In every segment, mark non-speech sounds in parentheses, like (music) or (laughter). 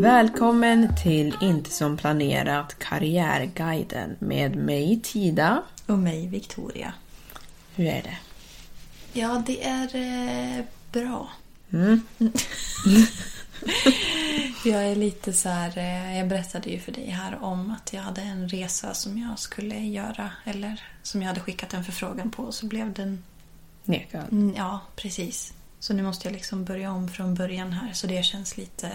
Välkommen till Inte som planerat Karriärguiden med mig Tida. Och mig, Victoria. Hur är det? Ja, det är eh, bra. Mm. (laughs) jag är lite så här... Eh, jag berättade ju för dig här om att jag hade en resa som jag skulle göra. Eller som jag hade skickat en förfrågan på och så blev den... Nekad. Mm, Ja, precis. Så nu måste jag liksom börja om från början här. Så det känns lite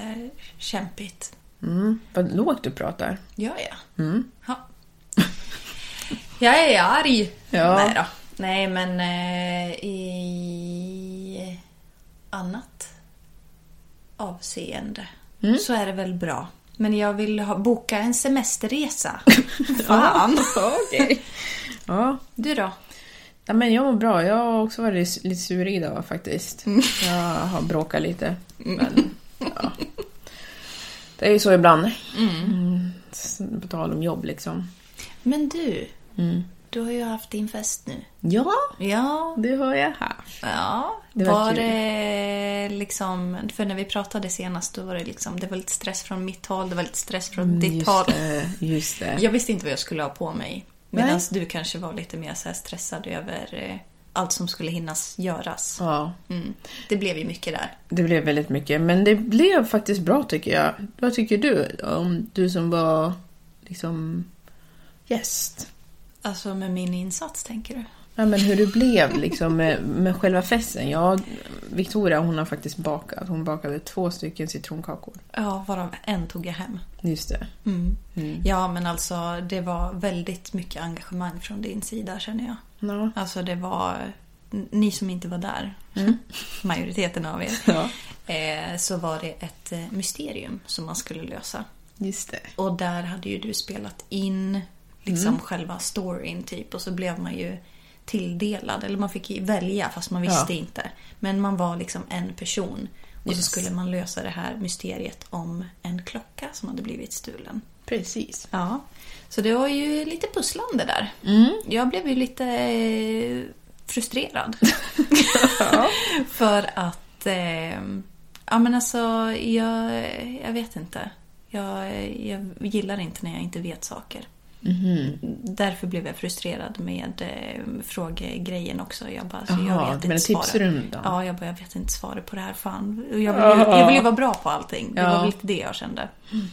kämpigt. Mm. Vad lågt du pratar. Ja, ja. Mm. ja. (laughs) jag är arg. Ja. Nej då. Nej, men eh, i annat avseende Mm. så är det väl bra. Men jag vill ha, boka en semesterresa. (laughs) Fan! Okej. Ja. Du då? Ja, men jag mår bra. Jag har också varit lite sur idag faktiskt. Jag har bråkat lite. Men, ja. Det är ju så ibland. Mm. På tal om jobb liksom. Men du, Mm. du har ju haft din fest nu. Ja, Ja, det har jag haft. Ja, Det var var det liksom... För när vi pratade senast då var det liksom... Det var lite stress från mitt håll, det var lite stress från ditt Mm, Just håll. det. Just det. Jag visste inte vad jag skulle ha på mig. Medan du kanske var lite mer så stressad över eh, allt som skulle hinnas göras. Ja. Mm. Det blev ju mycket där. Det blev väldigt mycket, men det blev faktiskt bra tycker jag. Vad tycker du om du som var liksom gäst? Alltså med min insats, tänker du? Ja, men hur det blev liksom med, med själva festen. Ja, Victoria hon har faktiskt bakat. Hon bakade två stycken citronkakor. Ja, varav en tog jag hem. Just det. Mm. Mm. Ja, men alltså det var väldigt mycket engagemang från din sida känner jag. Ja. Alltså det var... Ni som inte var där, (laughs) majoriteten av er, (laughs) ja, eh, så var det ett eh, mysterium som man skulle lösa. just det. Och där hade ju du spelat in liksom själva storyn typ och så blev man ju tilldelad, eller man fick välja fast man visste Ja. inte. Men man var liksom en person. Och Yes. så skulle man lösa det här mysteriet om en klocka som hade blivit stulen. Precis. Ja, så det var ju lite pusslande där. Mm. Jag blev ju lite eh, frustrerad. (laughs) (laughs) För att... Eh, ja, men alltså, jag, jag vet inte. Jag, jag gillar inte när jag inte vet saker. Mhm. Därför blev jag frustrerad med eh, frågegrejen också. Jag bara, alltså, jag vet menar inte svaret. tipsrundan? Ja, jag bara, jag vet inte svaret på det här. Fan. Jag vill, ju, jag vill ju vara bra på allting. Det Ja. var lite det jag kände. Mm.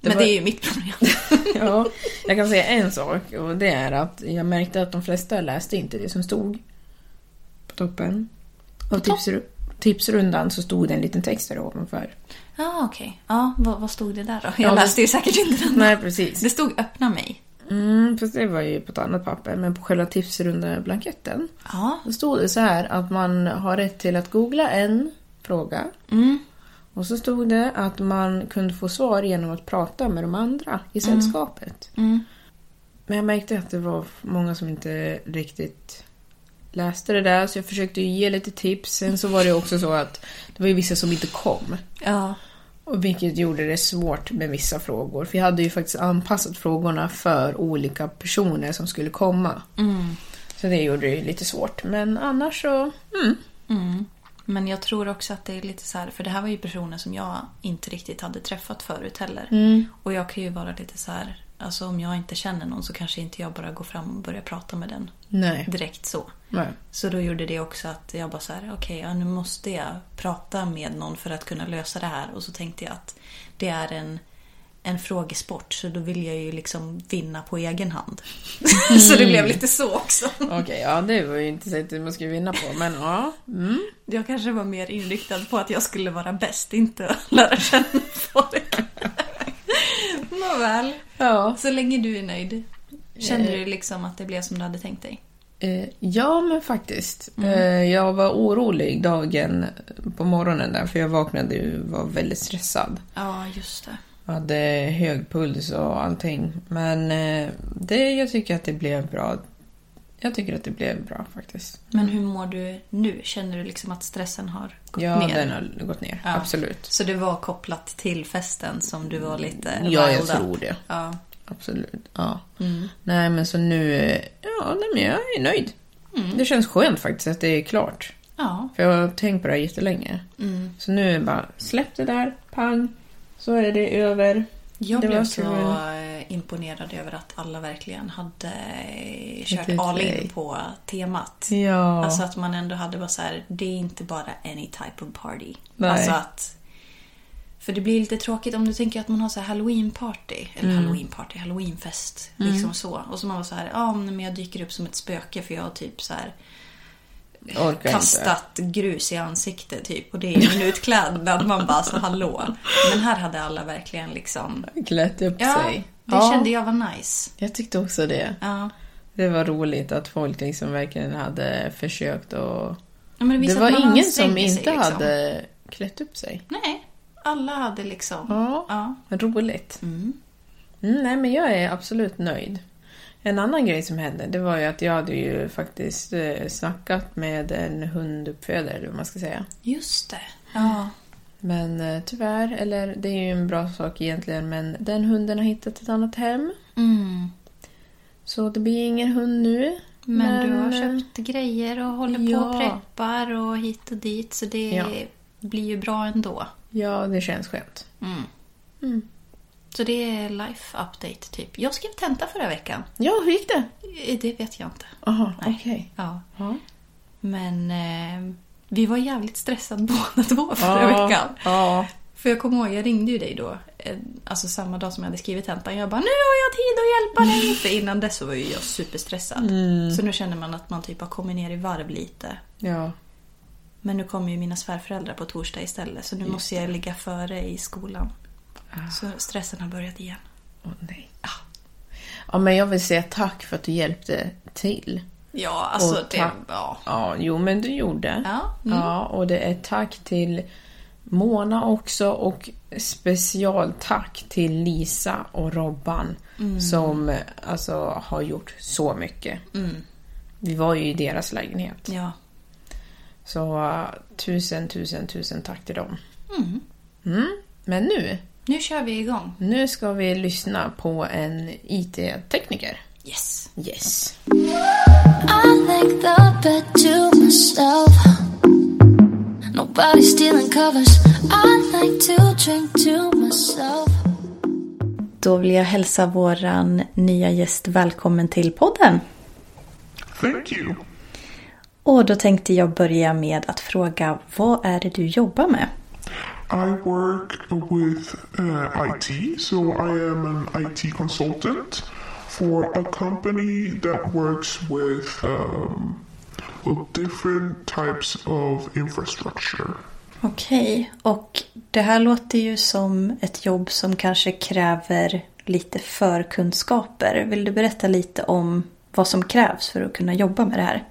Det Men var- det är ju mitt problem. (laughs) Ja, jag kan säga en sak och det är att jag märkte att de flesta läste inte det som stod på toppen. Av tipsru- tipsrundan så stod det en liten text där ovanför. Ja, okej. Ja, vad, vad stod det där då? Ja, Jag det- läste ju säkert inte den. Nej, precis. Det stod öppna mig. Mm, fast det var ju på ett annat papper, men på själva tipsrunda-blanketten Ja. så stod det så här att man har rätt till att googla en fråga Mm. Och så stod det att man kunde få svar genom att prata med de andra i sällskapet. Men jag märkte att det var många som inte riktigt läste det där, så jag försökte ge lite tips. Sen så var det också så att det var ju vissa som inte kom. Ja. Och vilket gjorde det svårt med vissa frågor. För jag hade ju faktiskt anpassat frågorna för olika personer som skulle komma. Så det gjorde det ju lite svårt. Men annars så... Mm. Men jag tror också att det är lite så här, för det här var ju personer som jag inte riktigt hade träffat förut heller. Och jag kan ju vara lite så här, alltså om jag inte känner någon så kanske inte jag bara går fram och börjar prata med den Nej. direkt så. Nej. Så då gjorde det också att jag bara så här, okej, ja, nu måste jag prata med någon för att kunna lösa det här. Och så tänkte jag att det är en, en frågesport så då vill jag ju liksom vinna på egen hand. (laughs) så det blev lite så också. Okej, ja det var ju inte sättet man skulle vinna på. Men ja. Mm. Jag kanske var mer inriktad på att jag skulle vara bäst, inte lära känna folk. Nåväl. Ja. Så länge du är nöjd. Kände du liksom att det blev som du hade tänkt dig? Eh, ja, men faktiskt. Eh, jag var orolig dagen på morgonen där, för jag vaknade och var väldigt stressad. Ja, just det. Jag hade hög puls och allting. Men eh, det, jag tycker att det blev bra. Jag tycker att det blev bra faktiskt. Men hur mår du nu? Känner du liksom att stressen har gått Ja, ner? den har gått ner. Ja. Absolut. Så det var kopplat till festen som du var lite Ja, jag tror up? det. Ja. Absolut. Ja. Nej, men så nu... Ja, nej, men jag är nöjd. Det känns skönt faktiskt att det är klart. ja. För jag har tänkt på det här jättelänge. Så nu är det bara släpp det där, pang. Så är det över. Jag Det blev så kul. eh, imponerad över att alla verkligen hade eh, kört all in på temat. Ja. Alltså att man ändå hade bara så här, det är inte bara any type of party. Nej. Alltså att... För det blir lite tråkigt om du tänker att man har så här halloween-party. Eller Mm. halloween-party, halloweenfest. Liksom så. Och så man var så här, ja men jag dyker upp som ett spöke för jag har typ så här Orkar inte. kastat grus i ansiktet typ. Och det är min utklädnad. Man bara så hallå. Men här hade alla verkligen liksom... Klätt upp Ja, sig. det ja, kände jag var nice. jag tyckte också det. Ja. Det var roligt att folk liksom verkligen hade försökt och... Ja, Det att var ingen som sig, inte liksom. hade klätt upp sig. Nej, alla hade liksom... Ja, Ja. roligt. Mm, nej, men jag är absolut nöjd. En annan grej som hände, det var ju att jag hade ju faktiskt eh, snackat med en hunduppfödare, eller vad man ska säga. Just det. Ja. Men eh, tyvärr, eller det är ju en bra sak egentligen, men den hunden har hittat ett annat hem. Mm. Så det blir ingen hund nu. Men, du har eh, köpt grejer och håller på ja. och preppar och hit och dit. Så det Ja. blir ju bra ändå. Ja, det känns skönt. Så det är life update typ. Jag skrev tenta förra veckan. Ja, hur gick det? Eh, Det vet jag inte. Jaha, okej. Ja. Ja. Men eh, vi var jävligt stressade (laughs) båda två förra Ja, veckan. Ja. För jag kommer ihåg, jag ringde ju dig då. eh, Alltså samma dag som jag hade skrivit tentan. Jag bara, nu har jag tid att hjälpa dig. (laughs) För innan dess så var ju jag superstressad. Så nu känner man att man typ har kommit ner i varv lite. Ja. Men nu kommer ju mina svärföräldrar på torsdag istället. Så nu måste jag ligga före i skolan. Så stressen har börjat igen. Åh nej. Ja, men jag vill säga tack för att du hjälpte till. Ja, alltså det... Ja. Ja, jo men du gjorde. Ja, mm. ja, och det är tack till Mona också och specialtack till Lisa och Robban Mm. som alltså har gjort så mycket. Vi var ju i deras lägenhet. ja. Så tusen, tusen, tusen tack till dem. Mm. Men nu, Nu kör vi igång. nu ska vi lyssna på en IT-tekniker. Yes. Yes. I like the bed to myself. Nobody stealing covers. I like to drink to myself. Då vill jag hälsa våran nya gäst välkommen till podden. Thank you. Och då tänkte jag börja med att fråga, vad är det du jobbar med? I work with uh, IT, so I am an IT consultant for a company that works with um, with different types of infrastructure. Okej, och det här låter ju som ett jobb som kanske kräver lite förkunskaper. Vill du berätta lite om vad som krävs för att kunna jobba med det här?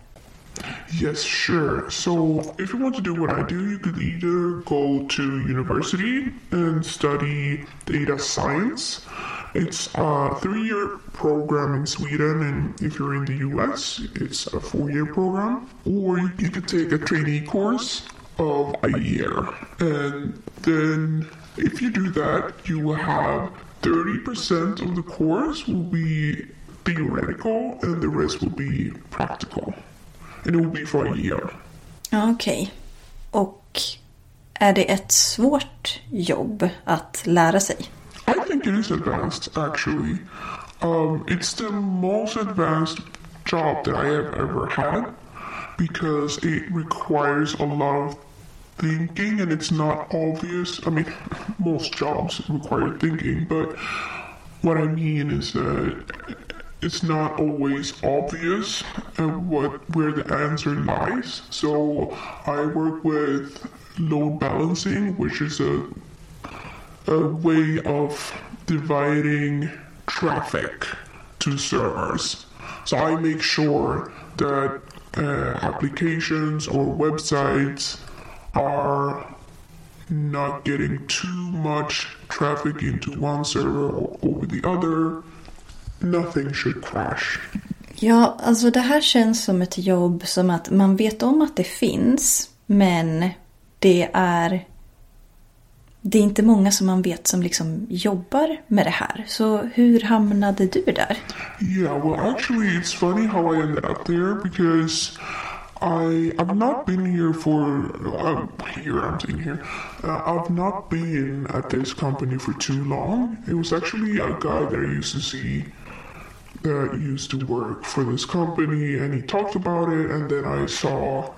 Yes, sure. So, if you want to do what I do, you could either go to university and study data science. It's a three year program in Sweden, and if you're in the US, it's a four year program. Or you, you could take a trainee course of a year. And then, if you do that, you will have 30% of the course will be theoretical, and the rest will be practical. And it will be for a year. Okej. Och är det ett svårt jobb att lära sig? I think it is advanced, actually. Um, it's the most advanced job that I have ever had because it requires a lot of thinking and it's not obvious. I mean, (laughs) most jobs require thinking, but what I mean is that it's not always obvious what where the answer lies. So I work with load balancing, which is a a way of dividing traffic to servers. So I make sure that uh, applications or websites are not getting too much traffic into one server or over the other. Nothing should crash. Ja, alltså det här känns som ett jobb som att man vet om att det finns, men det är det är inte många som man vet som liksom jobbar med det här. Så hur hamnade du där? Yeah, well, actually, it's funny how I ended up there because I I've not been here for uh, here I'm saying here. Uh, I've not been at this company for too long. It was actually a guy that I used to see that used to work for this company, and he talked about it, and then I saw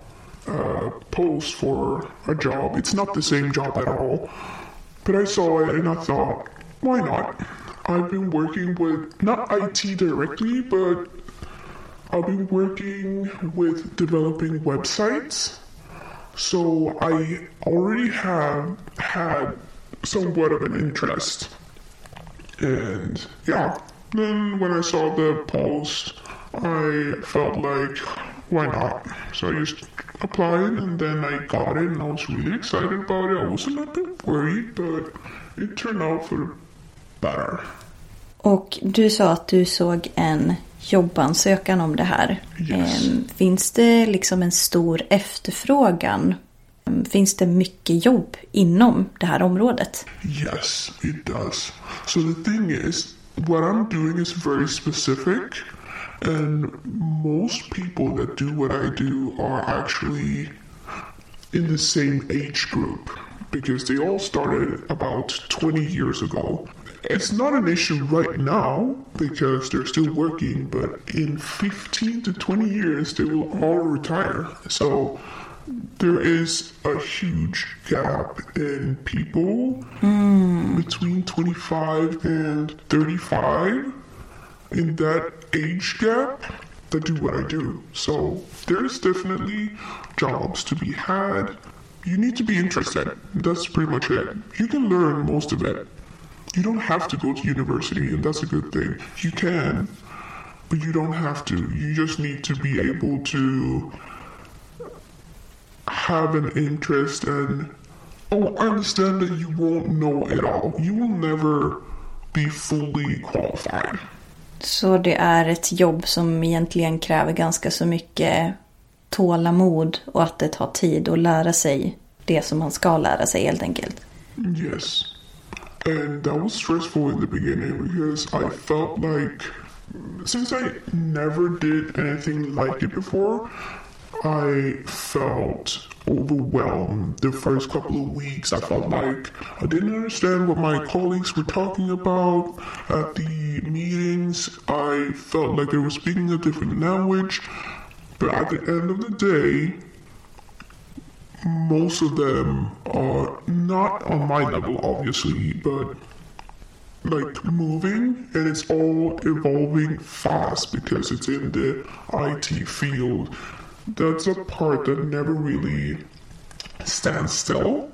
a post for a job. It's not the same job at all, but I saw it and I thought, why not? I've been working with not IT directly, but I've been working with developing websites. So I already have had somewhat of an interest. And yeah, then when I saw the post, I felt like, why not? So I just applied and then I got it and I was really excited about it. I was a little bit worried, but it turned out for the better. Och du sa att du såg en jobbansökan om det här. Yes. Ehm, Finns det liksom en stor efterfrågan? Ehm, Finns det mycket jobb inom det här området? Yes, it does. So the thing is, what I'm doing is very specific, and most people that do what I do are actually in the same age group because they all started about 20 years ago. It's not an issue right now because they're still working, but in 15 to 20 years, they will all retire. So there is a huge gap in people hmm. between 25 and 35 in that age gap that do what I do. So there's definitely jobs to be had. You need to be interested. That's pretty much it. You can learn most of it. You don't have to go to university, and that's a good thing. You can, but you don't have to. You just need to be able to have an interest and oh, I understand that you won't know it all. You will never be fully qualified. Så det är ett jobb som egentligen kräver ganska så mycket tålamod och att det tar tid att lära sig det som man ska lära sig helt enkelt. Yes. And that was stressful in the beginning because I felt like, since I never did anything like it before, I felt overwhelmed the first couple of weeks. I felt like I didn't understand what my colleagues were talking about at the meetings. I felt like they were speaking a different language. But at the end of the day, most of them are not on my level, obviously, but like moving and it's all evolving fast because it's in the IT field. That's a part that never really stands still.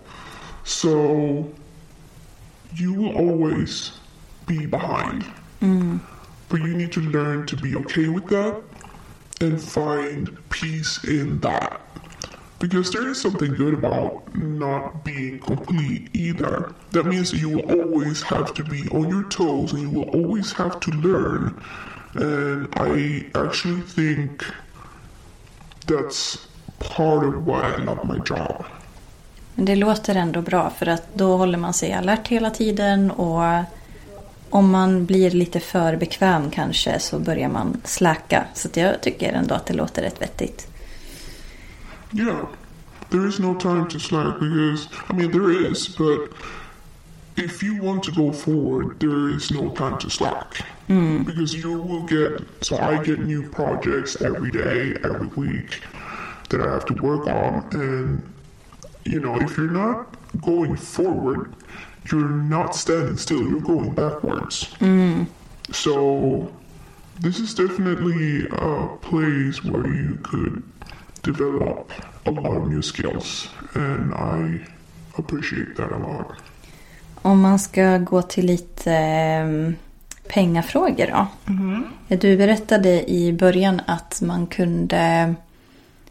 So you will always be behind. Mm. But you need to learn to be okay with that and find peace in that. Because there is something good about not being complete either. That means that you will always have to be on your toes and you will always have to learn. And I actually think that's part of why I love my job. Men det låter ändå bra för att då håller man sig alert hela tiden och om man blir lite för bekväm kanske så börjar man släcka. Så jag tycker ändå att det låter rätt vettigt. Yeah, there is no time to slack because, I mean, there is, but if you want to go forward, there is no time to slack. Because you will get, so I get new projects every day, every week that I have to work on. And, you know, if you're not going forward, you're not standing still, you're going backwards. So, this is definitely a place where you could develop a lot of new skills, and I appreciate that a lot. Om man ska gå till lite eh, pengafrågor då. Du berättade i början att man kunde,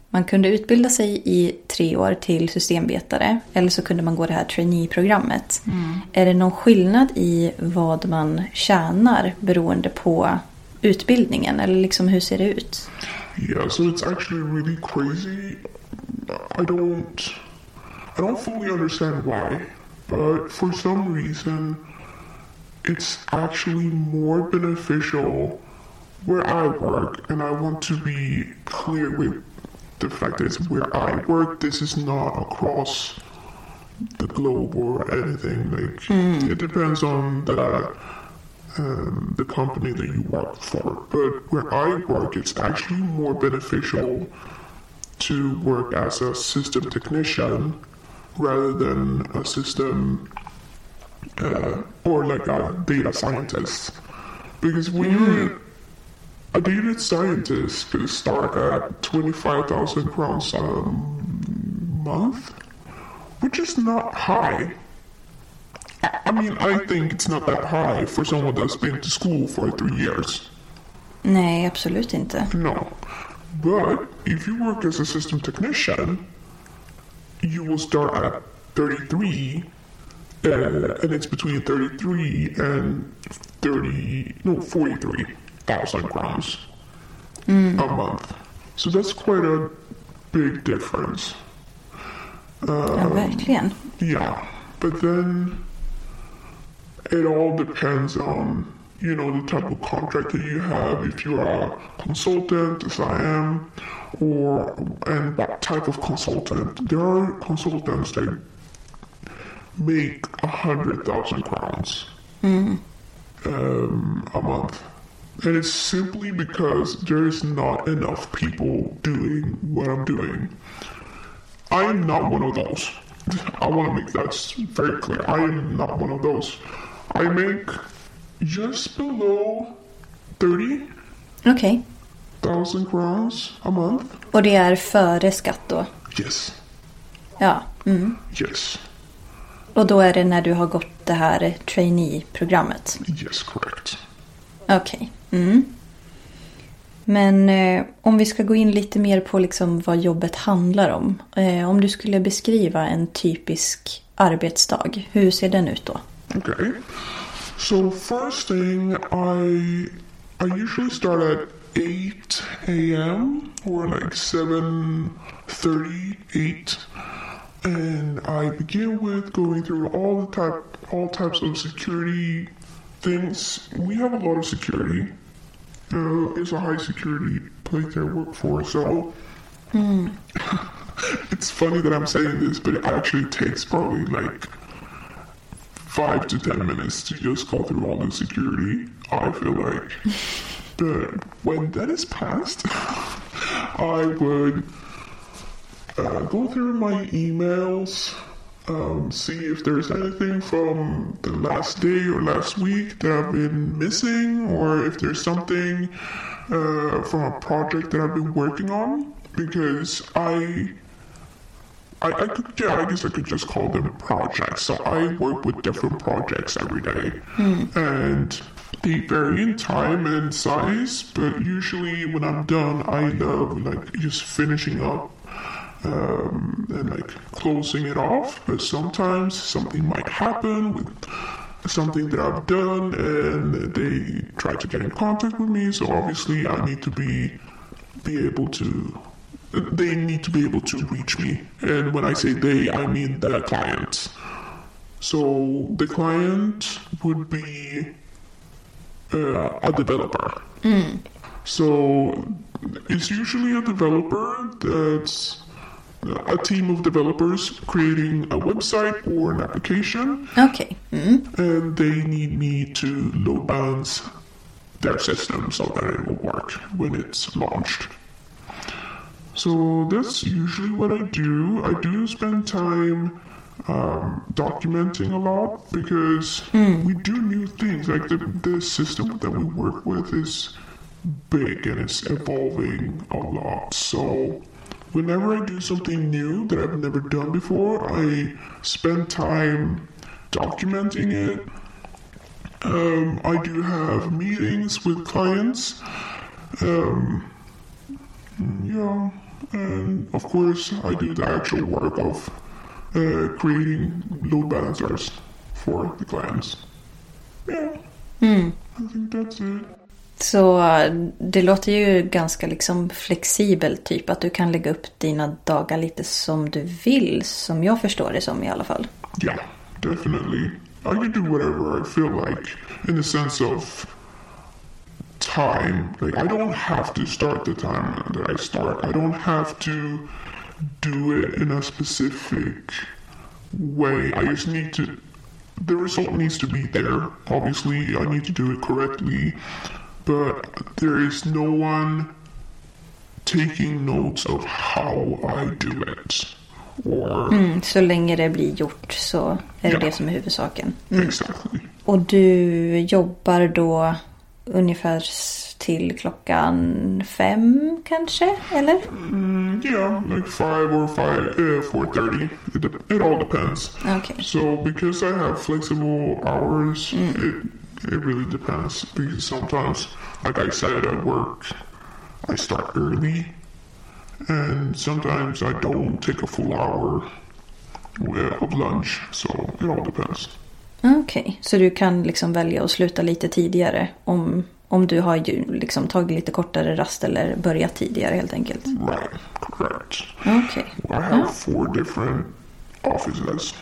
man kunde utbilda sig i tre år till systemvetare. Eller så kunde man gå det här trainee-programmet. Är det någon skillnad i vad man tjänar beroende på utbildningen? Eller liksom hur ser det ut? Yeah, so it's actually really crazy. I don't, I don't fully understand why, but for some reason, it's actually more beneficial where I work, and I want to be clear with the fact that it's where I work. This is not across the globe or anything. Like it depends on the um, the company that you work for. But where I work, it's actually more beneficial to work as a system technician rather than a system uh, or like a data scientist. Because when you're a data scientist, could start at 25,000 crowns a month, which is not high. I- mean, I think it's not that high for someone that's been to school for three years. Nej, absolut inte. No. But if you work as a system technician, you will start at 33, uh, and it's between 33 and 30, no, 43,000 crowns a month. So that's quite a big difference. Ja, verkligen. Yeah, but then it all depends on you know the type of contract that you have. If you're a consultant, as I am, or and what type of consultant. There are consultants that make a hundred thousand crowns um, a month. And it's simply because there is not enough people doing what I'm doing. I am not one of those. I want to make that very clear. I am not one of those. I make just below 30,000 Okej. crowns a month. Och det är före skatt då? Yes, Ja. Mm. yes, Och då är det när du har gått det här trainee-programmet? yes, correct. Okej. Mm. Men eh, om vi ska gå in lite mer på liksom vad jobbet handlar om. Eh, om du skulle beskriva en typisk arbetsdag, hur ser den ut då? Okay. So first thing, I I usually start at eight a.m. or like seven thirty, eight, and I begin with going through all the type all types of security things. We have a lot of security. Uh, it's a high security place I work for, so (laughs) it's funny that I'm saying this, but it actually takes probably like five to ten minutes to just go through all the security. I feel like, (laughs) but when that is passed, (laughs) I would uh, go through my emails, um, see if there's anything from the last day or last week that I've been missing, or if there's something uh, from a project that I've been working on, because I I, I could, yeah, I guess I could just call them projects. So I work with different projects every day, and they vary in time and size, but usually when I'm done, I love like just finishing up um, and like closing it off. But sometimes something might happen with something that I've done, and they try to get in contact with me. So obviously, I need to be be able to. They need to be able to reach me, and when I say they, I mean the client. So the client would be uh, a developer. So it's usually a developer that's a team of developers creating a website or an application, Okay. Mm. and they need me to load balance their system so that it will work when it's launched. So that's usually what I do. I do spend time um, documenting a lot because we do new things. Like the, the system that we work with is big and it's evolving a lot. So whenever I do something new that I've never done before, I spend time documenting it. Um, I do have meetings with clients. Um, yeah, and of course, I do the actual work of uh, creating load balancers for the clients. Yeah, I think that's it. Så det låter ju ganska liksom flexibelt typ att du kan lägga upp dina dagar lite som du vill som jag förstår det som i alla fall. Ja, Yeah, definitely. I can do whatever I feel like in the sense of time. Like, I don't have to start the time that I start. I don't have to do it in a specific way. I just need to. The result needs to be there. Obviously, I need to do it correctly. But there is no one taking notes of how I do it. Or. Mm, så länge det blir gjort så är det Ja. det som är huvudsaken. Exactly. Och du jobbar då ungefär till klockan fem kanske? Eller? Mm, yeah, like five or five, uh, four thirty. It, de- it all depends. Okej. So because I have flexible hours, it it really depends. Because sometimes, like I said, at work, I start early, and sometimes I don't take a full hour of lunch. So it all depends. Okej, så du kan liksom välja att sluta lite tidigare om, om du har ju liksom tagit lite kortare rast eller börjat tidigare helt enkelt. Right, correct. Okej. I have four different offices.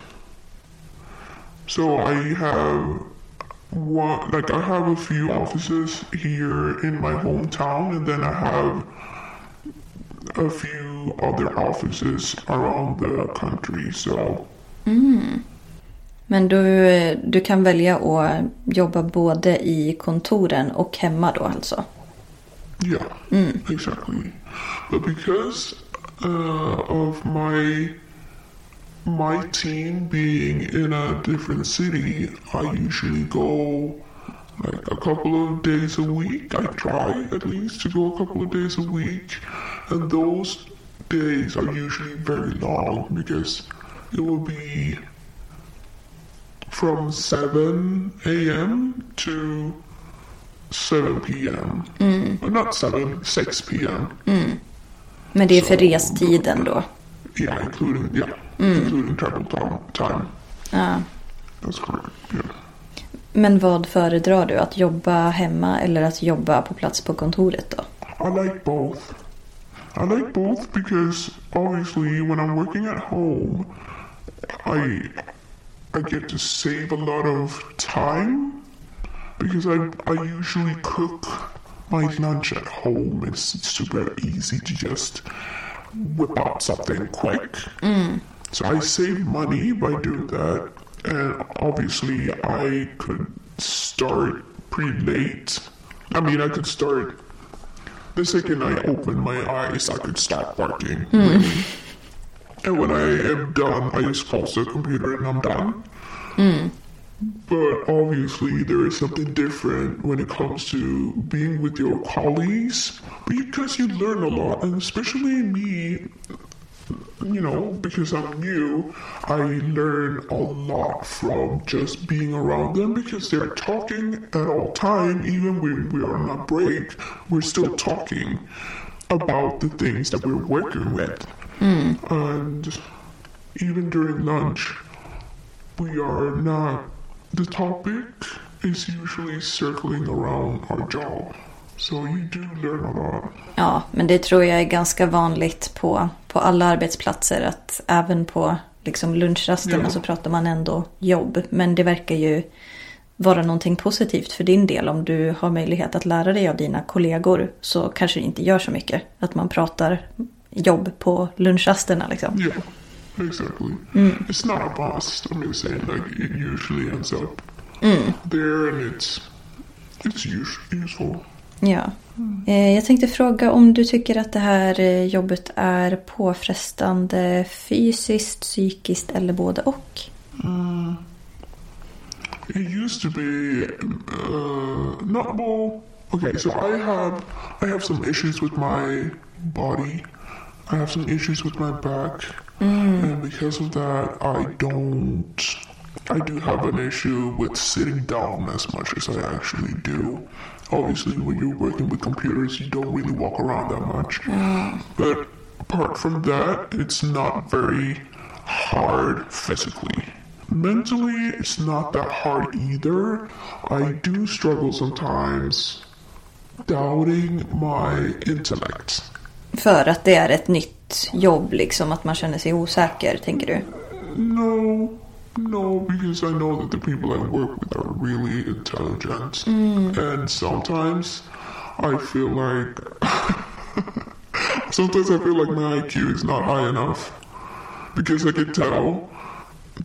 So I have one, like I have a few offices here in my hometown, and then I have a few other offices around the country. So Men du, du kan välja att jobba både i kontoren och hemma då alltså? yeah, exactly. But because uh, of my my team being in a different city, I usually go like a couple of days a week. I try at least to go a couple of days a week, and those days are usually very long because it will be from 7 a.m. to 7 p.m. Uh, Not 7, 6 p.m. Men det är för restiden då? Yeah, including yeah, including travel time. Ja. That's correct. Yeah. Men vad föredrar du? Att jobba hemma eller att jobba på plats på kontoret då? I like both. I like both because obviously when I'm working at home, I I get to save a lot of time because I I usually cook my lunch at home. It's super easy to just whip out something quick. So I save money by doing that, and obviously I could start pretty late. I mean, I could start the second I open my eyes, I could start working. Hmm. And when I am done, I just close the computer and I'm done. Hmm. But obviously, there is something different when it comes to being with your colleagues because you learn a lot, and especially me. You know, because I'm new, I learn a lot from just being around them because they're talking at all time, even when we are on a break, we're still talking about the things that we're working with. Hmm. And even during lunch, we are not, the topic is usually circling around our job. So you do learn a lot. Ja, men det tror jag är ganska vanligt på, på alla arbetsplatser. Att även på liksom lunchrasterna Ja. så pratar man ändå jobb. Men det verkar ju vara någonting positivt för din del. Om du har möjlighet att lära dig av dina kollegor så kanske det inte gör så mycket. Att man pratar jobb på lunchrasterna liksom. Yeah, exactly. It's not a must. I'm just saying, like, it usually ends up there and it's, it's us- useful. Ja. Eh, Jag tänkte fråga om du tycker att det här eh, jobbet är påfrestande fysiskt, psykiskt eller både och? It used to be uh, not well. Okay, so I have I have some issues with my body. I have some issues with my back, and because of that, I don't. I do have an issue with sitting down as much as I actually do. Obviously, when you're working with computers, you don't really walk around that much. But apart from that, it's not very hard physically. Mentally, it's not that hard either. I do struggle sometimes doubting my intellect. För att det är ett nytt jobb liksom, att man känner sig osäker, tänker du? No, no, because I know that the people I work with are really intelligent. Mm. And sometimes I feel like. (laughs) sometimes I feel like my IQ is not high enough. Because I can tell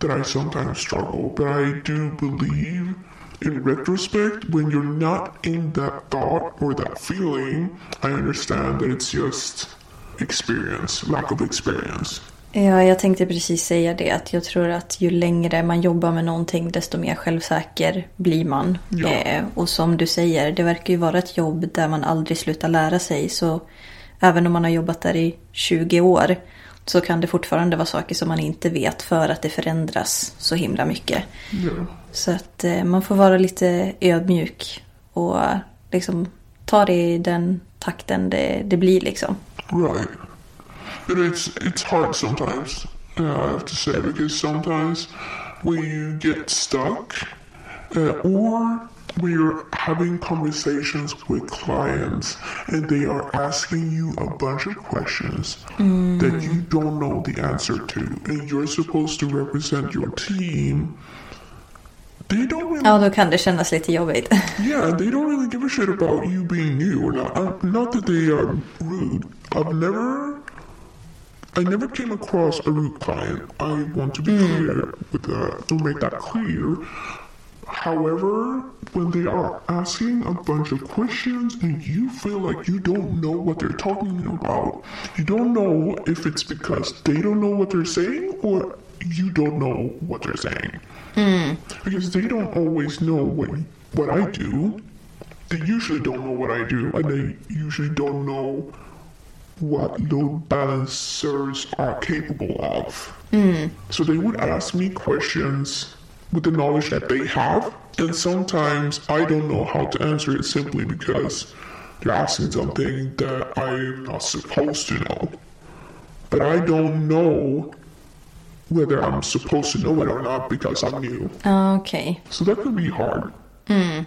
that I sometimes struggle. But I do believe, in retrospect, when you're not in that thought or that feeling, I understand that it's just experience, lack of experience. Ja, jag tänkte precis säga det. Att jag tror att ju längre man jobbar med någonting desto mer självsäker blir man. Ja. Eh, och som du säger, det verkar ju vara ett jobb där man aldrig slutar lära sig. Så även om man har jobbat där i 20 år så kan det fortfarande vara saker som man inte vet för att det förändras så himla mycket. Yeah. Så att eh, man får vara lite ödmjuk och liksom ta det i den takten det, det blir liksom. Right. But it's it's hard sometimes. Uh, I have to say because sometimes when you get stuck, uh, or when you're having conversations with clients and they are asking you a bunch of questions that you don't know the answer to, and you're supposed to represent your team. They don't really Ja, då kan det kännas lite jobbigt. (laughs) Yeah, they don't really give a shit about you being new or not. Uh, not that they are rude. I've never, I never came across a rude client. I want to be clear with that, to make that clear. However, when they are asking a bunch of questions and you feel like you don't know what they're talking about, you don't know if it's because they don't know what they're saying or you don't know what they're saying. Hmm. Because they don't always know what what I do. They usually don't know what I do, and they usually don't know what load balancers are capable of. Hmm. So they would ask me questions with the knowledge that they have, and sometimes I don't know how to answer it simply because they're asking something that I'm not supposed to know. But I don't know whether I'm supposed to know it or not because I'm new. Okay. So that could be hard. Hmm.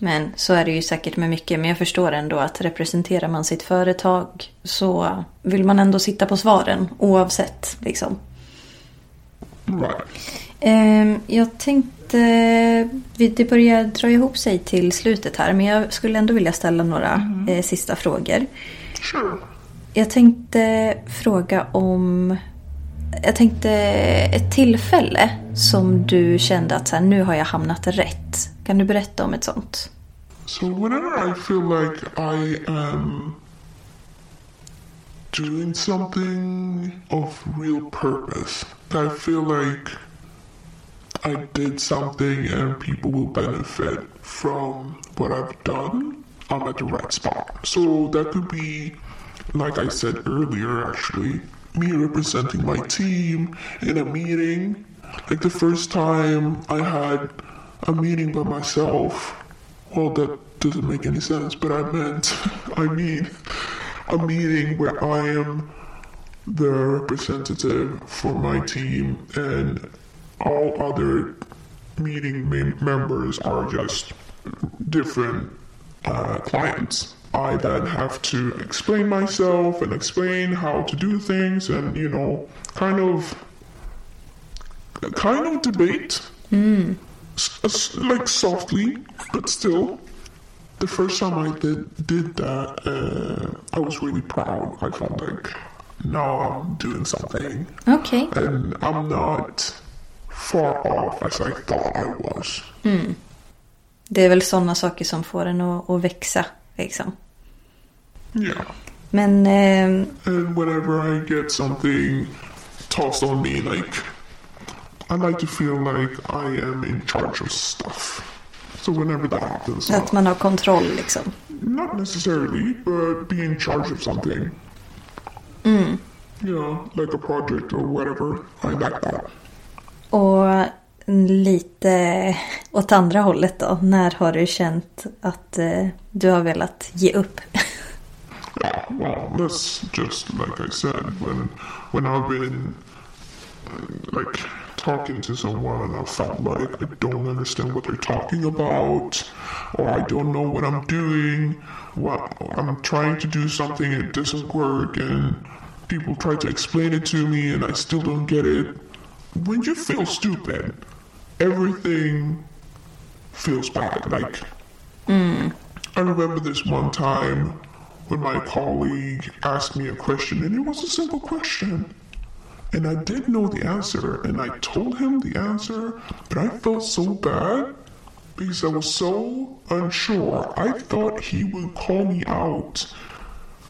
Men så är det ju säkert med mycket. Men jag förstår ändå att representerar man sitt företag så vill man ändå sitta på svaren oavsett. Liksom. Right. Ehm, jag tänkte, vi- det börjar dra ihop sig till slutet här. Men jag skulle ändå vilja ställa några eh, sista frågor. Sure. Jag tänkte fråga om... Jag tänkte ett tillfälle som du kände att så här, nu har jag hamnat rätt. Kan du berätta om ett sånt? So whenever I feel like I am doing something of real purpose, I feel like I did something and people will benefit from what I've done, I'm at the right spot. So that could be, like I said earlier, actually, me representing my team in a meeting. Like the first time I had a meeting by myself. Well, that doesn't make any sense, but I meant, (laughs) I mean, a meeting where I am the representative for my team and all other meeting members are just different uh, clients. I then have to explain myself and explain how to do things and, you know, kind of, kind of debate. S- like softly, but still. The first time I did, did that, uh, I was really proud. I felt like, now I'm doing something. Okay. And I'm not far off as I thought I was. Det är väl sådana saker som får en att, att växa. Liksom. Yeah. Men eh, And whenever I get something tossed on me, like, I like to feel like I am in charge of stuff. So whenever that happens, att man har kontroll liksom. not necessarily, but be in charge of something. You know, like a project or whatever. I like that. Och lite åt andra hållet då. När har du känt att eh, du har velat ge upp? (laughs) Yeah, well, that's just like I said when when I've been like talking to someone and I felt like I don't understand what they're talking about, or I don't know what I'm doing. What I'm trying to do something, it doesn't work, and people try to explain it to me, and I still don't get it. When you feel stupid, everything feels bad. Like hmm. I remember this one time when my colleague asked me a question, and it was a simple question. And I did know the answer, and I told him the answer, but I felt so bad because I was so unsure. I thought he would call me out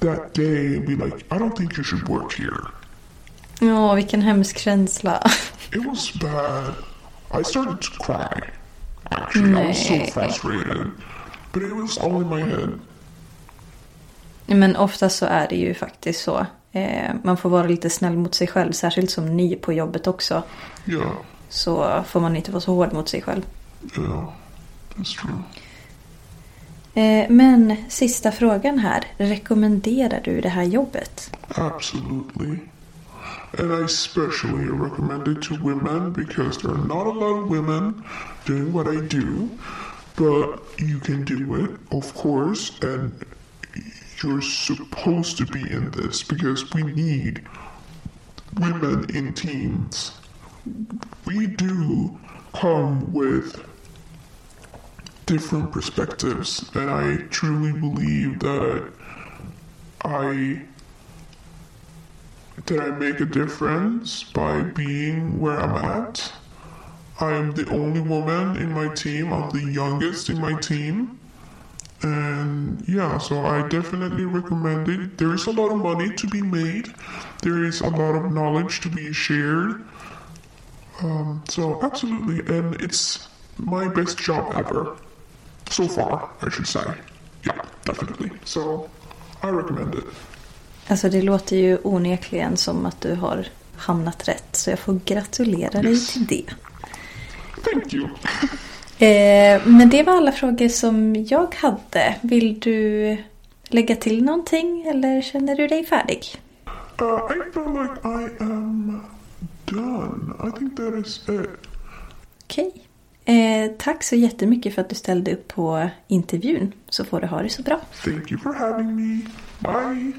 that day and be like, I don't think you should work here. Ja, vilken hemsk känsla. (laughs) It was bad. I started to cry. Actually, I was so frustrated. But it was all in my head. Men ofta så är det ju faktiskt så. Eh, man får vara lite snäll mot sig själv, särskilt som ny på jobbet också. Yeah, Så får man inte vara så hård mot sig själv. yeah, that's true. Eh, men sista frågan här. Rekommenderar du det här jobbet? Absolutely. And I especially recommend it to women because there are not a lot of women doing what I do. But you can do it, of course, and you're supposed to be in this because we need women in teams. We do come with different perspectives, and I truly believe that I that I make a difference by being where I'm at. I am the only woman in my team. I'm the youngest in my team. And yeah, so I definitely recommend it. There is a lot of money to be made. There is a lot of knowledge to be shared. Um, so absolutely, and it's my best job ever. So far, I should say. Yeah, definitely. So I recommend it. Alltså det låter ju onekligen som att du har hamnat rätt. Så jag får gratulera dig till det. Thank you. (laughs) Eh, men det var alla frågor som jag hade. Vill du lägga till någonting eller känner du dig färdig? Uh, I feel like I am done. I think that is it. Okej. Eh, tack så jättemycket för att du ställde upp på intervjun. Så får du ha det så bra. Thank you for having me. Bye.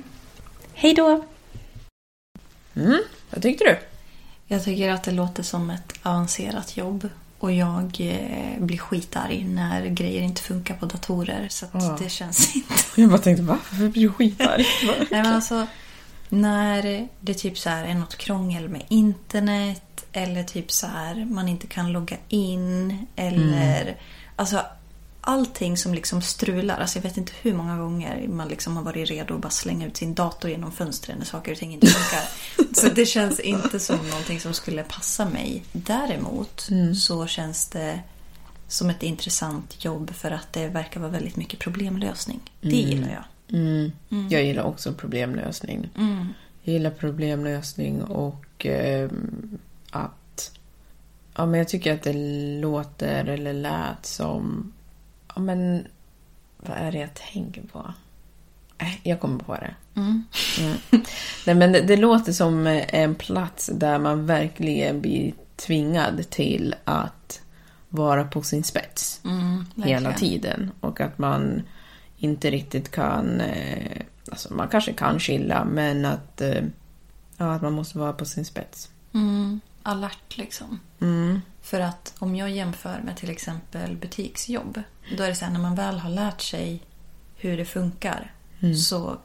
Hej då! Vad tyckte du? Jag tycker att det låter som ett avancerat jobb. Och jag eh, blir skitarg när grejer inte funkar på datorer. Så Ja. det känns (laughs) inte... Jag bara tänkte, va? Varför blir du skitarg? (laughs) Nej men alltså, när det typ så här är något krångel med internet eller typ så här man inte kan logga in eller alltså allting som liksom strular. Alltså jag vet inte hur många gånger man liksom har varit redo att bara slänga ut sin dator genom fönstren när saker och ting inte funkar. (laughs) så det känns inte som någonting som skulle passa mig. Däremot så känns det som ett intressant jobb för att det verkar vara väldigt mycket problemlösning. Det gillar jag. Jag gillar också problemlösning. Jag gillar problemlösning och eh, att... Ja, men jag tycker att det låter eller lät som... Ja, men vad är det jag tänker på? Äh, jag kommer på det. Mm. Nej, men det, det, låter som en plats där man verkligen blir tvingad till att vara på sin spets mm, hela tiden. Och att man inte riktigt kan... Eh, alltså man kanske kan chilla, men att, eh, ja, att man måste vara på sin spets. Mm, alert liksom. Mm. För att om jag jämför med till exempel butiksjobb. Då är det så här när man väl har lärt sig hur det funkar. Mm. Så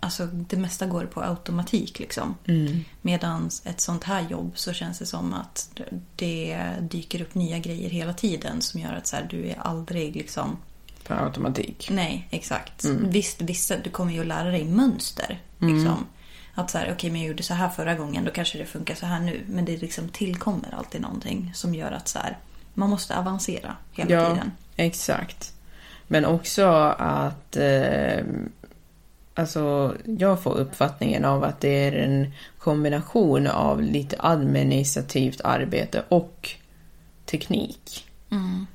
alltså, det mesta går på automatik. Liksom. Mm. Medan ett sånt här jobb så känns det som att det dyker upp nya grejer hela tiden som gör att så här, du är aldrig liksom... På automatik. Nej, exakt. Mm. Visst, vissa, du kommer ju att lära dig mönster. Liksom. Att så här, okej okay, men jag gjorde så här förra gången, då kanske det funkar så här nu. Men det liksom tillkommer alltid någonting som gör att så här, man måste avancera hela ja, tiden. Exakt. Men också att eh, Alltså, jag får uppfattningen av att det är en kombination av lite administrativt arbete och teknik. Mm.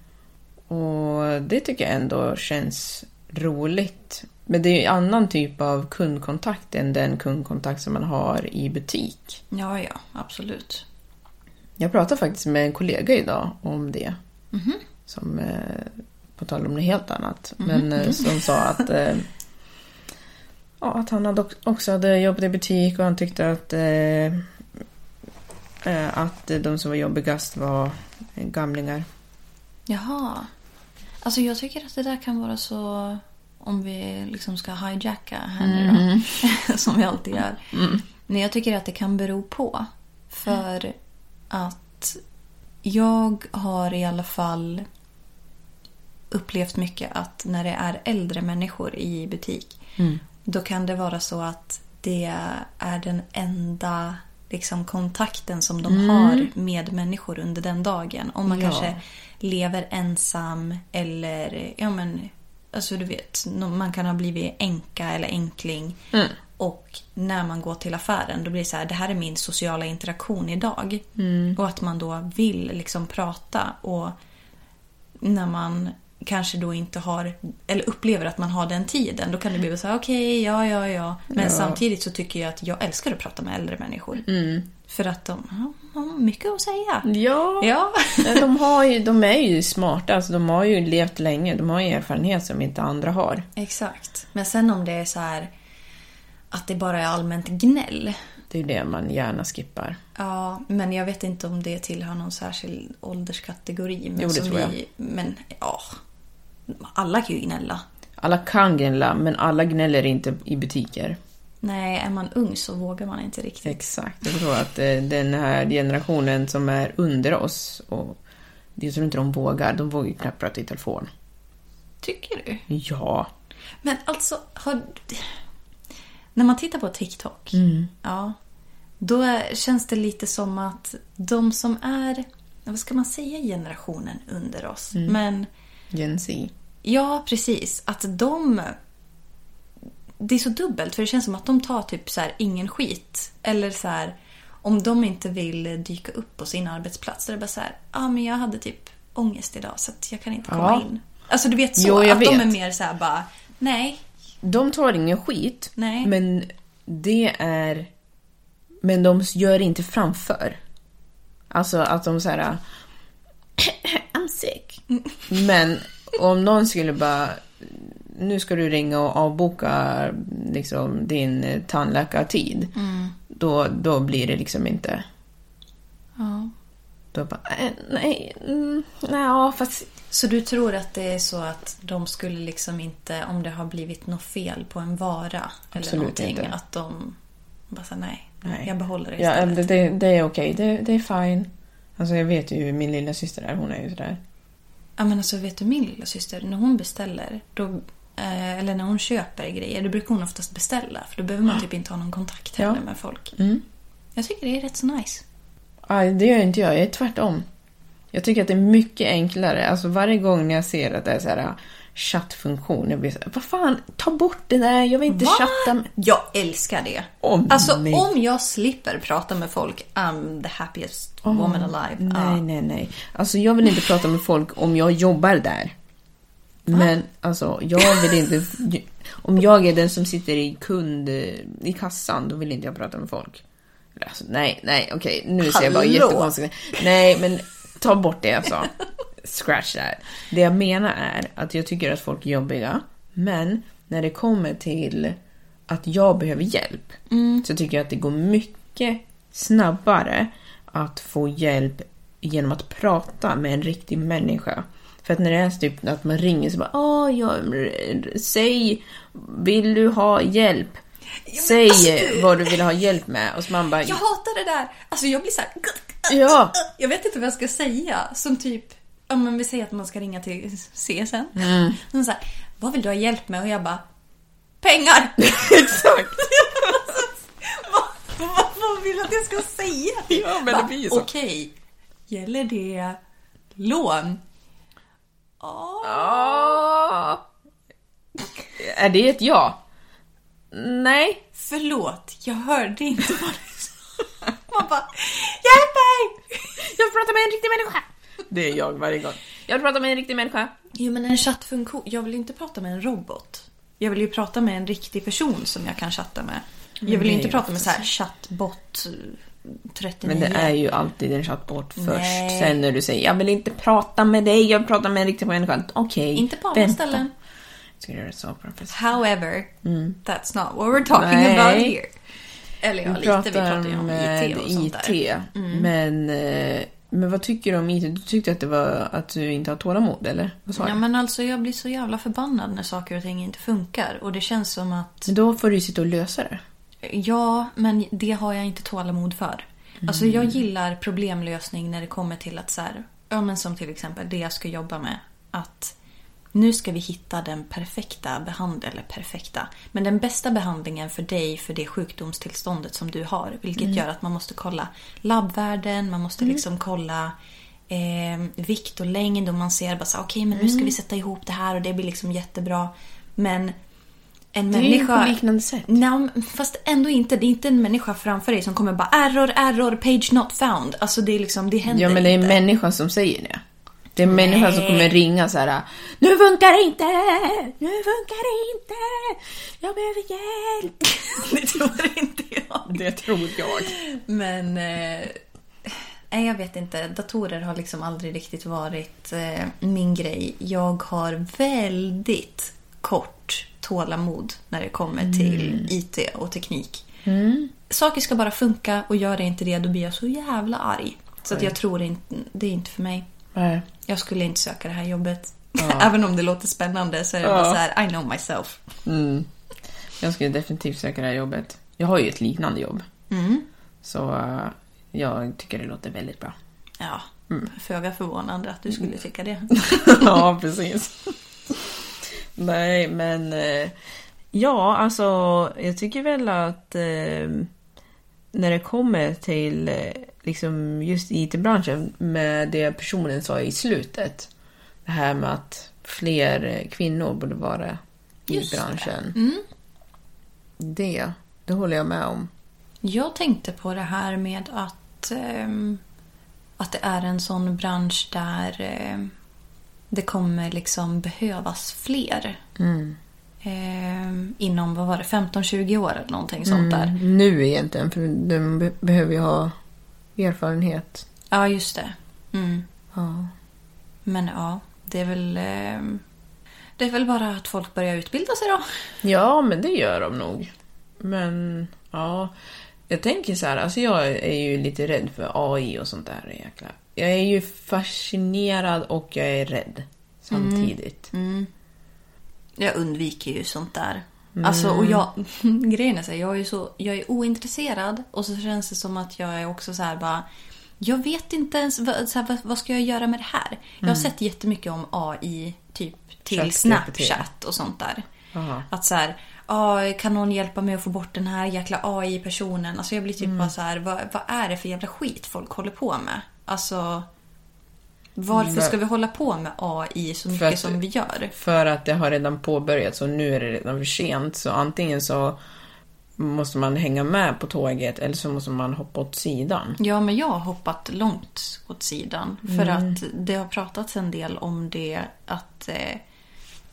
Och det tycker jag ändå känns roligt. Men det är en annan typ av kundkontakt än den kundkontakt som man har i butik. Ja, ja, absolut. Jag pratade faktiskt med en kollega idag om det. Mhm. Som, eh, på tal om något helt annat, Mhm, men eh, som sa att eh, Ja, att han hade också hade jobbat i butik och han tyckte att, att de som var jobbigast var gamlingar. Jaha. Alltså jag tycker att det där kan vara så... Om vi liksom ska hijacka här nu då. (laughs) som vi alltid gör. Men jag tycker att det kan bero på. För att jag har i alla fall upplevt mycket att när det är äldre människor i butik då kan det vara så att det är den enda liksom, kontakten som de har med människor under den dagen. Om man Ja. kanske lever ensam eller ja men alltså du vet man kan ha blivit änka eller enkling. Och när man går till affären då blir det så här det här är min sociala interaktion idag. Och att man då vill liksom prata och när man kanske då inte har, eller upplever att man har den tiden, då kan det bli så här, okej, ja, ja, ja. Men Ja. samtidigt så tycker jag att jag älskar att prata med äldre människor. För att de har mycket att säga. Ja, Ja. de, har ju, de är ju smarta, alltså de har ju levt länge, de har ju erfarenhet som inte andra har. Exakt. Men sen om det är så här att det bara är allmänt gnäll. Det är det man gärna skippar. Ja, men jag vet inte om det tillhör någon särskild ålderskategori. Men Jo, det som tror jag. Vi, men ja, alla kan ju gnälla. Alla kan gnälla, men alla gnäller inte i butiker. Nej, är man ung så vågar man inte riktigt. Exakt. Jag tror att eh, den här generationen som är under oss, och jag tror inte de vågar, de vågar ju knappt prata i telefon. Tycker du? Ja. Men alltså, har... när man tittar på TikTok, ja, då känns det lite som att de som är, vad ska man säga, generationen under oss. Men Gen Z. ja, precis. Att de... Det är så dubbelt, för det känns som att de tar typ så här ingen skit. Eller så här, om de inte vill dyka upp på sin arbetsplats. Då är det bara så här, ja ah, men jag hade typ ångest idag så jag kan inte komma Ja. in. Alltså du vet så, Jo, att de är vet. mer så här bara, nej, De tar ingen skit, Nej. men det är... Men de gör inte framför. Alltså att de säger (clears throat) I'm sick. (laughs) Men om någon skulle bara... Nu ska du ringa och avboka liksom, din eh, tandläkartid. Då, då blir det liksom inte... Ja. Då bara, eh, nej, mm, nej, ja, fast... Så du tror att det är så att de skulle liksom inte, om det har blivit något fel på en vara eller Absolut någonting, inte. att de bara säger nej, Nej. jag behåller det Ja, istället. det, det, det är okej, det, det är fine. Alltså jag vet ju hur min lilla syster är, hon är ju sådär. Ja men alltså vet du min lilla syster när hon beställer, då, eh, eller när hon köper grejer, då brukar hon oftast beställa. För då behöver man typ inte ha någon kontakt Ja. heller med folk. Mm. Jag tycker det är rätt så nice. Aj, det gör inte jag, jag är tvärtom. Jag tycker att det är mycket enklare. Alltså varje gång när jag ser att det är så här, chattfunktion. Jag blir så här, vad fan, ta bort det där, jag vill inte Va? chatta med... Jag älskar det. Åh, alltså nej. om jag slipper prata med folk, I'm the happiest woman alive. Nej, Ja. nej, nej. Alltså jag vill inte prata med folk om jag jobbar där. Men alltså, jag vill inte... (laughs) Om jag är den som sitter i kund... i kassan, då vill inte jag prata med folk. Alltså, nej, nej, okej. Nu ser jag bara Hallå? jättekonstigt Nej, men ta bort det jag sa. Scratch that. Det jag menar är att jag tycker att folk är jobbiga, men när det kommer till att jag behöver hjälp så tycker jag att det går mycket snabbare att få hjälp genom att prata med en riktig människa. För att när det är typ att man ringer så bara Åh, jag, säg, vill du ha hjälp? Säg alltså- vad du vill ha hjälp med. Och så man bara, Jag hatar det där. Alltså jag blir så här... (laughs) Ja. Jag vet inte vad jag ska säga. Som typ, om man vill säga att man ska ringa till CSN. Mm. Så så här, vad vill du ha hjälp med? Och jag bara, pengar! (laughs) exakt. (laughs) vad, vad, vad vill du att jag ska säga? Ja, men det blir så. Okej, gäller det lån? Ja. Ah. Är det ett ja? Nej. Förlåt, jag hörde inte vad du. Man bara, hjälp mig! Jag vill prata med en riktig människa. Det är jag varje gång. Jag vill prata med en riktig människa. Jo men en chattfunktion, jag vill inte prata med en robot. Jag vill ju prata med en riktig person som jag kan chatta med. Jag vill ju inte ju prata med så här chattbot eh, 39. Men det är ju alltid en chattbot först. Nej. Sen när du säger jag vill inte prata med dig, jag vill prata med en riktig människa. Okej, Inte på alla vänta. ställen. Ska göra det så på However, that's not what we're talking Nej. about here. Eller ja, Vi lite. Vi pratar ju om IT och sånt där. IT. Men, eh, men vad tycker du om IT? Du tyckte att det var att du inte har tålamod, eller? Vad sa Ja men alltså jag blir så jävla förbannad när saker och ting inte funkar. Och det känns som att Men Då får du ju sitta och lösa det. Ja, men det har jag inte tålamod för. Alltså jag gillar problemlösning när det kommer till att så här, ja men som till exempel det jag ska jobba med. Att nu ska vi hitta den perfekta behandlingen, eller perfekta, men den bästa behandlingen för dig för det sjukdomstillståndet som du har. Vilket gör att man måste kolla labbvärden, man måste liksom kolla eh, vikt och längd och man ser bara så okej men nu ska vi sätta ihop det här och det blir liksom jättebra. Men en Det är ju människa... på liknande sätt. Nej, fast ändå inte. Det är inte en människa framför dig som kommer bara error, error, page not found. Alltså det är liksom, det händer Ja, men det är inte. människan som säger det. Det är människan som kommer ringa så här. Nu funkar det inte! Nu funkar det inte! Jag behöver hjälp! (laughs) det tror inte jag. Det tror jag. Men... Eh, nej, jag vet inte. Datorer har liksom aldrig riktigt varit eh, min grej. Jag har väldigt kort tålamod när det kommer till IT och teknik. Saker ska bara funka och gör det inte det då blir jag så jävla arg. Så att jag tror inte, det är inte för mig. Nej. Jag skulle inte söka det här jobbet. (laughs) Även om det låter spännande så är det bara så här, I know myself. Mm. Jag skulle definitivt söka det här jobbet. Jag har ju ett liknande jobb. Så eh, jag tycker det låter väldigt bra. Ja, föga förvånande att du skulle tycka det. (laughs) ja, precis. Nej, men... eh, Ja, alltså jag tycker väl att eh, när det kommer till liksom just IT-branschen med det personen sa i slutet. Det här med att fler eh, kvinnor borde vara i Just det. branschen. Det, det håller jag med om. Jag tänkte på det här med att, ehm, att det är en sån bransch där ehm, det kommer liksom behövas fler. Ehm, inom, vad var det, 15-20 år eller någonting sånt där. Nu egentligen, för de be- behöver ju ha erfarenhet. Ja, just det. Mm. Ja. Men ja, det är väl... ehm, det är väl bara att folk börjar utbilda sig då. Ja, men det gör de nog. Men, ja. Jag tänker så här, alltså jag är ju lite rädd för AI och sånt där jäkla. Jag är ju fascinerad och jag är rädd samtidigt. Jag undviker ju sånt där. Alltså, och jag, (laughs) grejen är så här, jag är så, jag är ointresserad och så känns det som att jag är också så här bara, jag vet inte ens vad, så här, vad, ska jag göra med det här? Jag har sett jättemycket om AI, typ till ChatGPT. Snapchat och sånt där. Aha. Att så här, "Ah, kan någon hjälpa mig att få bort den här jäkla AI-personen? Alltså jag blir typ bara så här, vad, vad är det för jävla skit folk håller på med? Alltså, Varför ska vi hålla på med AI så mycket att- som vi gör? För att det har redan påbörjats och nu är det redan för sent. Så antingen så måste man hänga med på tåget eller så måste man hoppa åt sidan. Ja, men jag har hoppat långt åt sidan. För att det har pratats en del om det att eh,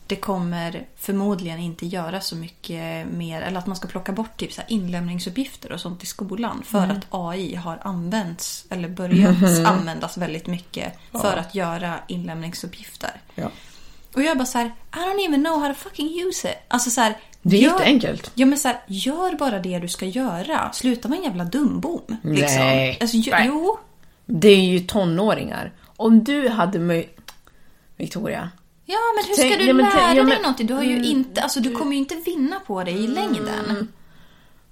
det kommer förmodligen inte göra så mycket mer. Eller att man ska plocka bort typ så här inlämningsuppgifter och sånt i skolan. För att AI har använts, eller börjat användas väldigt mycket för att göra inlämningsuppgifter. Ja. Och jag bara så här, I don't even know how to fucking use it. Alltså så här, Det är gör- jätteenkelt. Ja men så här, gör bara det du ska göra. Sluta vara en jävla dumbom. Liksom. Nej. Alltså, ju- Nej. jo. Det är ju tonåringar. Om du hade möjlighet... Victoria. Ja men hur ska Tänk- du lära tänk- dig men- någonting? Du har ju inte, alltså du kommer ju inte vinna på det i längden.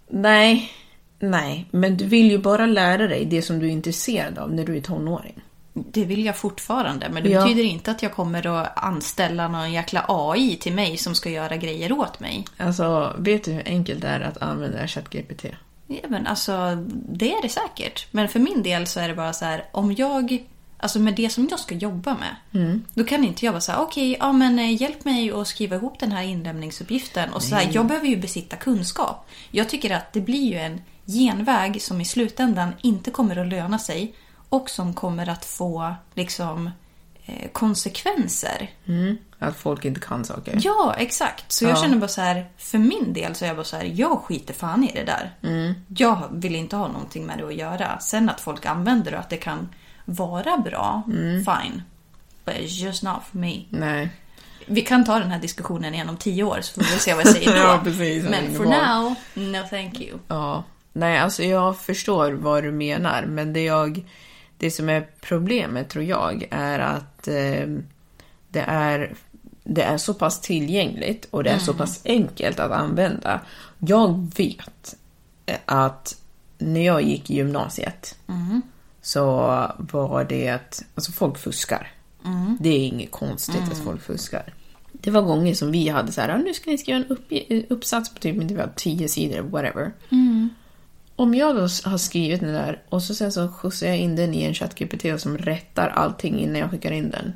Nej, nej. Men du vill ju bara lära dig det som du är intresserad av när du är tonåring. Det vill jag fortfarande, men det Ja. betyder inte att jag kommer att anställa någon jäkla AI till mig som ska göra grejer åt mig. Alltså, vet du hur enkelt det är att använda ChatGPT? Ja, men alltså, det är det säkert. Men för min del så är det bara så här, om jag... Alltså med det som jag ska jobba med. Då kan inte jag bara säga, okej, ja men eh, hjälp mig att skriva ihop den här inlämningsuppgiften. Och så här, jag behöver ju besitta kunskap. Jag tycker att det blir ju en genväg som i slutändan inte kommer att löna sig. Och som kommer att få liksom eh, konsekvenser. Mm. Att folk inte kan saker. Ja, exakt. Så jag Ja. känner bara så här, för min del så är jag bara så här, jag skiter fan i det där. Mm. Jag vill inte ha någonting med det att göra. Sen att folk använder det och att det kan vara bra, Mm. fine. But it's just not for me. Nej. Vi kan ta den här diskussionen igen om tio år så får vi se vad jag säger (laughs) då. Ja, precis. Men for now, no thank you. Ja. Nej, alltså jag förstår vad du menar, men det jag... Det som är problemet, tror jag, är att eh, det är det är så pass tillgängligt och det är så pass enkelt att använda. Jag vet att när jag gick i gymnasiet så var det att alltså folk fuskar. Det är inget konstigt att folk fuskar. Det var gånger som vi hade så här, "Ah, nu ska ni skriva en upp, uppsats på typ det var tio sidor, whatever. Om jag då har skrivit den där och så sen så skjutsar jag in den i en ChatGPT som rättar allting innan jag skickar in den.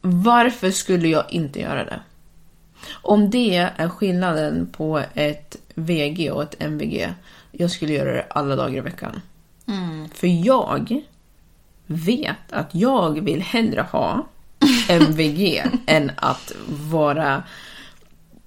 Varför skulle jag inte göra det? Om det är skillnaden på ett VG och ett MVG, jag skulle göra det alla dagar i veckan. För jag vet att jag vill hellre ha MVG (laughs) än att vara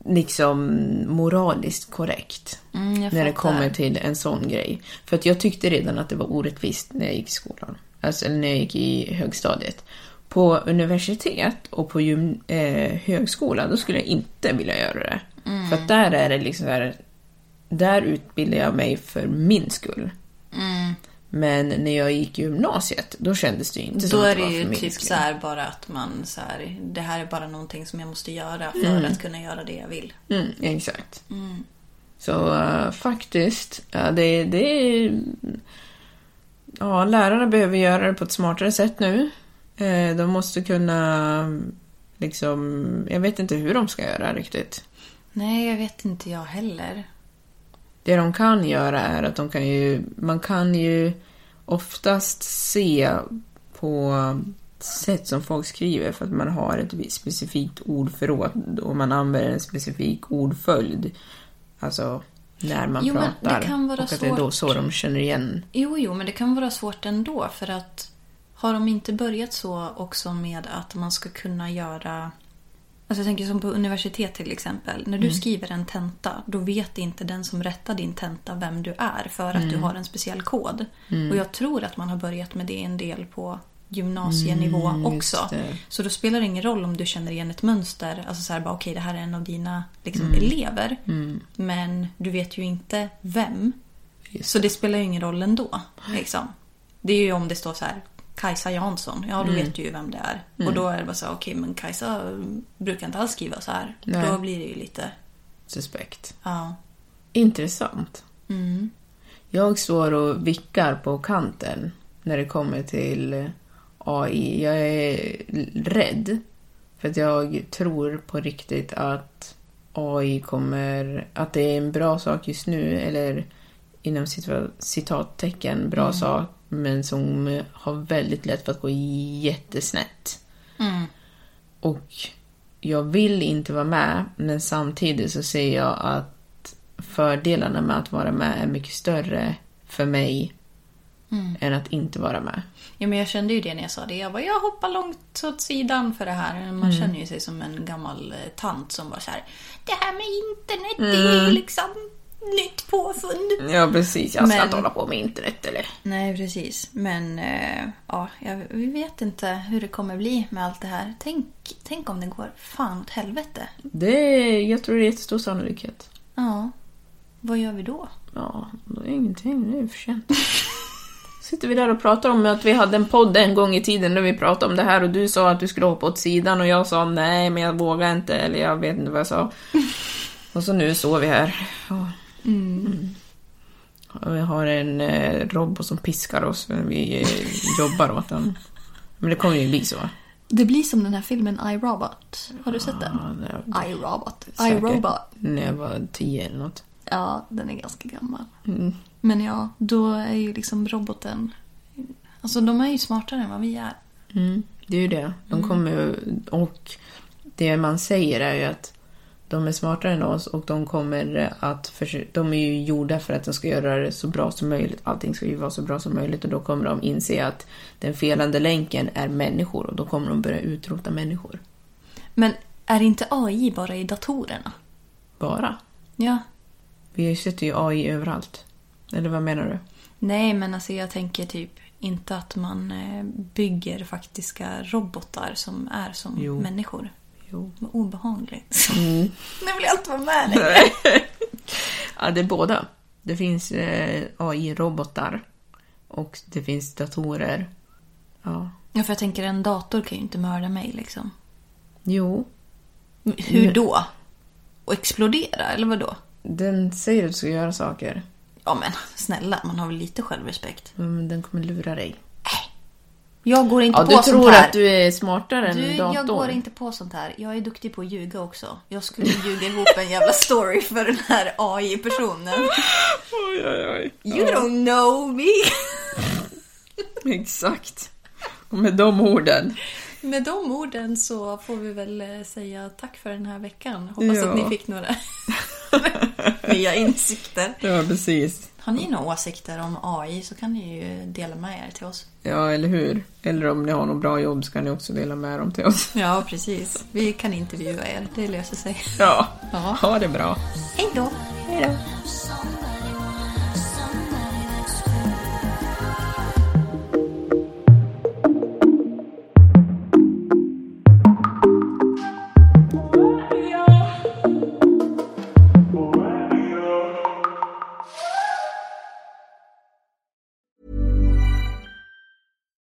liksom moraliskt korrekt. Mm, när det kommer till en sån grej. För att jag tyckte redan att det var orättvist när jag gick i skolan. Alltså när jag gick i högstadiet. På universitet och på gym, eh, högskola, då skulle jag inte vilja göra det. Mm. För att där är det liksom här, där utbildar jag mig för min skull. Mm. Men när jag gick i gymnasiet, då kändes det ju inte som Då att är det det var för ju min typ skull. så här bara att man så här, det här är bara någonting som jag måste göra för Mm. att kunna göra det jag vill. Mm, exakt. Så eh, faktiskt, ja, det, det är... Ja, lärarna behöver göra det på ett smartare sätt nu. Eh, de måste kunna liksom... Jag vet inte hur de ska göra riktigt. Nej, jag vet inte jag heller. Det de kan göra är att de kan ju... Man kan ju oftast se på sätt som folk skriver för att man har ett specifikt ordförråd och man använder en specifik ordföljd. Alltså när man Jo, pratar. och att det är då svårt. så de känner igen. Jo, jo, men det kan vara svårt ändå för att har de inte börjat så också med att man ska kunna göra Alltså jag tänker som på universitet till exempel. När du Mm. skriver en tenta, då vet inte den som rättar din tenta vem du är för att du har en speciell kod. Mm. Och jag tror att man har börjat med det en del på gymnasienivå Mm, just också. Så då spelar det ingen roll om du känner igen ett mönster. Alltså så här bara okej det här är en av dina liksom, Mm. elever. Men du vet ju inte vem. Så det spelar ju ingen roll ändå. Liksom. Det är ju om det står så här Kajsa Jansson, ja Mm. då vet du ju vem det är. Och då är det bara så okej men Kajsa brukar inte alls skriva så här. Nej. Då blir det ju lite, Suspekt. ja. Intressant. Mm. Jag står och vickar på kanten när det kommer till AI. Jag är rädd. För att jag tror på riktigt att AI kommer... Att det är en bra sak just nu, eller inom cita- citattecken bra sak men som har väldigt lätt för att gå jättesnett. Och jag vill inte vara med, men samtidigt så ser jag att fördelarna med att vara med är mycket större för mig än att inte vara med. Ja, men jag kände ju det när jag sa det. Jag bara, jag hoppar långt åt sidan för det här. Man känner ju sig som en gammal eh, tant som bara så här. Det här med internet, det är ju liksom nytt påfund. Ja, precis. Jag ska Men- inte hålla på med internet eller... Nej, precis. Men eh, ja, jag, vi vet inte hur det kommer bli med allt det här. Tänk, tänk om det går fan åt helvete. Det jag tror det är jättestor sannolikhet. Ja, vad gör vi då? Ja, det är ingenting. Nu är det för sent. (laughs) Sitter vi där och pratar om att vi hade en podd en gång i tiden där vi pratade om det här och du sa att du skulle hoppa åt sidan och jag sa nej, men jag vågar inte eller jag vet inte vad jag sa. (laughs) Och så nu står vi här. Ja. Mm. Vi har en eh, robot som piskar oss när vi eh, jobbar åt den. Men det kommer ju bli så. Det blir som den här filmen I, Robot. Har du sett den? Ja, det- I, Robot. I, säkert Robot. När jag var tio eller något. Ja, den är ganska gammal. Men ja, då är ju liksom roboten... Alltså de är ju smartare än vad vi är. Mm, det är ju det. De kommer och det man säger är ju att de är smartare än oss och de kommer att försöka, de är ju gjorda för att de ska göra det så bra som möjligt. Allting ska ju vara så bra som möjligt och då kommer de inse att den felande länken är människor och då kommer de börja utrota människor. Men är inte AI bara i datorerna? Bara. Ja. Vi sätter ju AI överallt. Eller vad menar du? Nej, men alltså jag tänker typ inte att man eh, bygger faktiska robotar som är som Jo. människor. Jo. Vad obehagligt. (laughs) Nu vill jag inte vara med (laughs) längre. Ja, det är båda. Det finns eh, AI-robotar och det finns datorer. Ja. Ja, för jag tänker en dator kan ju inte mörda mig liksom. Jo, Hur då? Och explodera, eller vad då? Den säger att du ska göra saker. Ja men snälla, man har väl lite självrespekt. Men den kommer lura dig. Jag går inte Ja, på du sånt tror här. att du är smartare än Du, datorn. jag går inte på sånt här. Jag är duktig på att ljuga också. Jag skulle ljuga ihop en jävla story för den här AI-personen. Oj, oj, oj. You don't know me! (laughs) Exakt. Och med de orden. Med de orden så får vi väl eh, säga tack för den här veckan. Hoppas Ja. att ni fick några (laughs) nya insikter. Ja, precis. Har ni några åsikter om AI så kan ni ju dela med er till oss. Ja, eller hur? Eller om ni har något bra jobb så kan ni också dela med dem till oss. Ja, precis. Vi kan intervjua er. Det löser sig. Ja, Ja. ha det bra. Hej då! Hej då.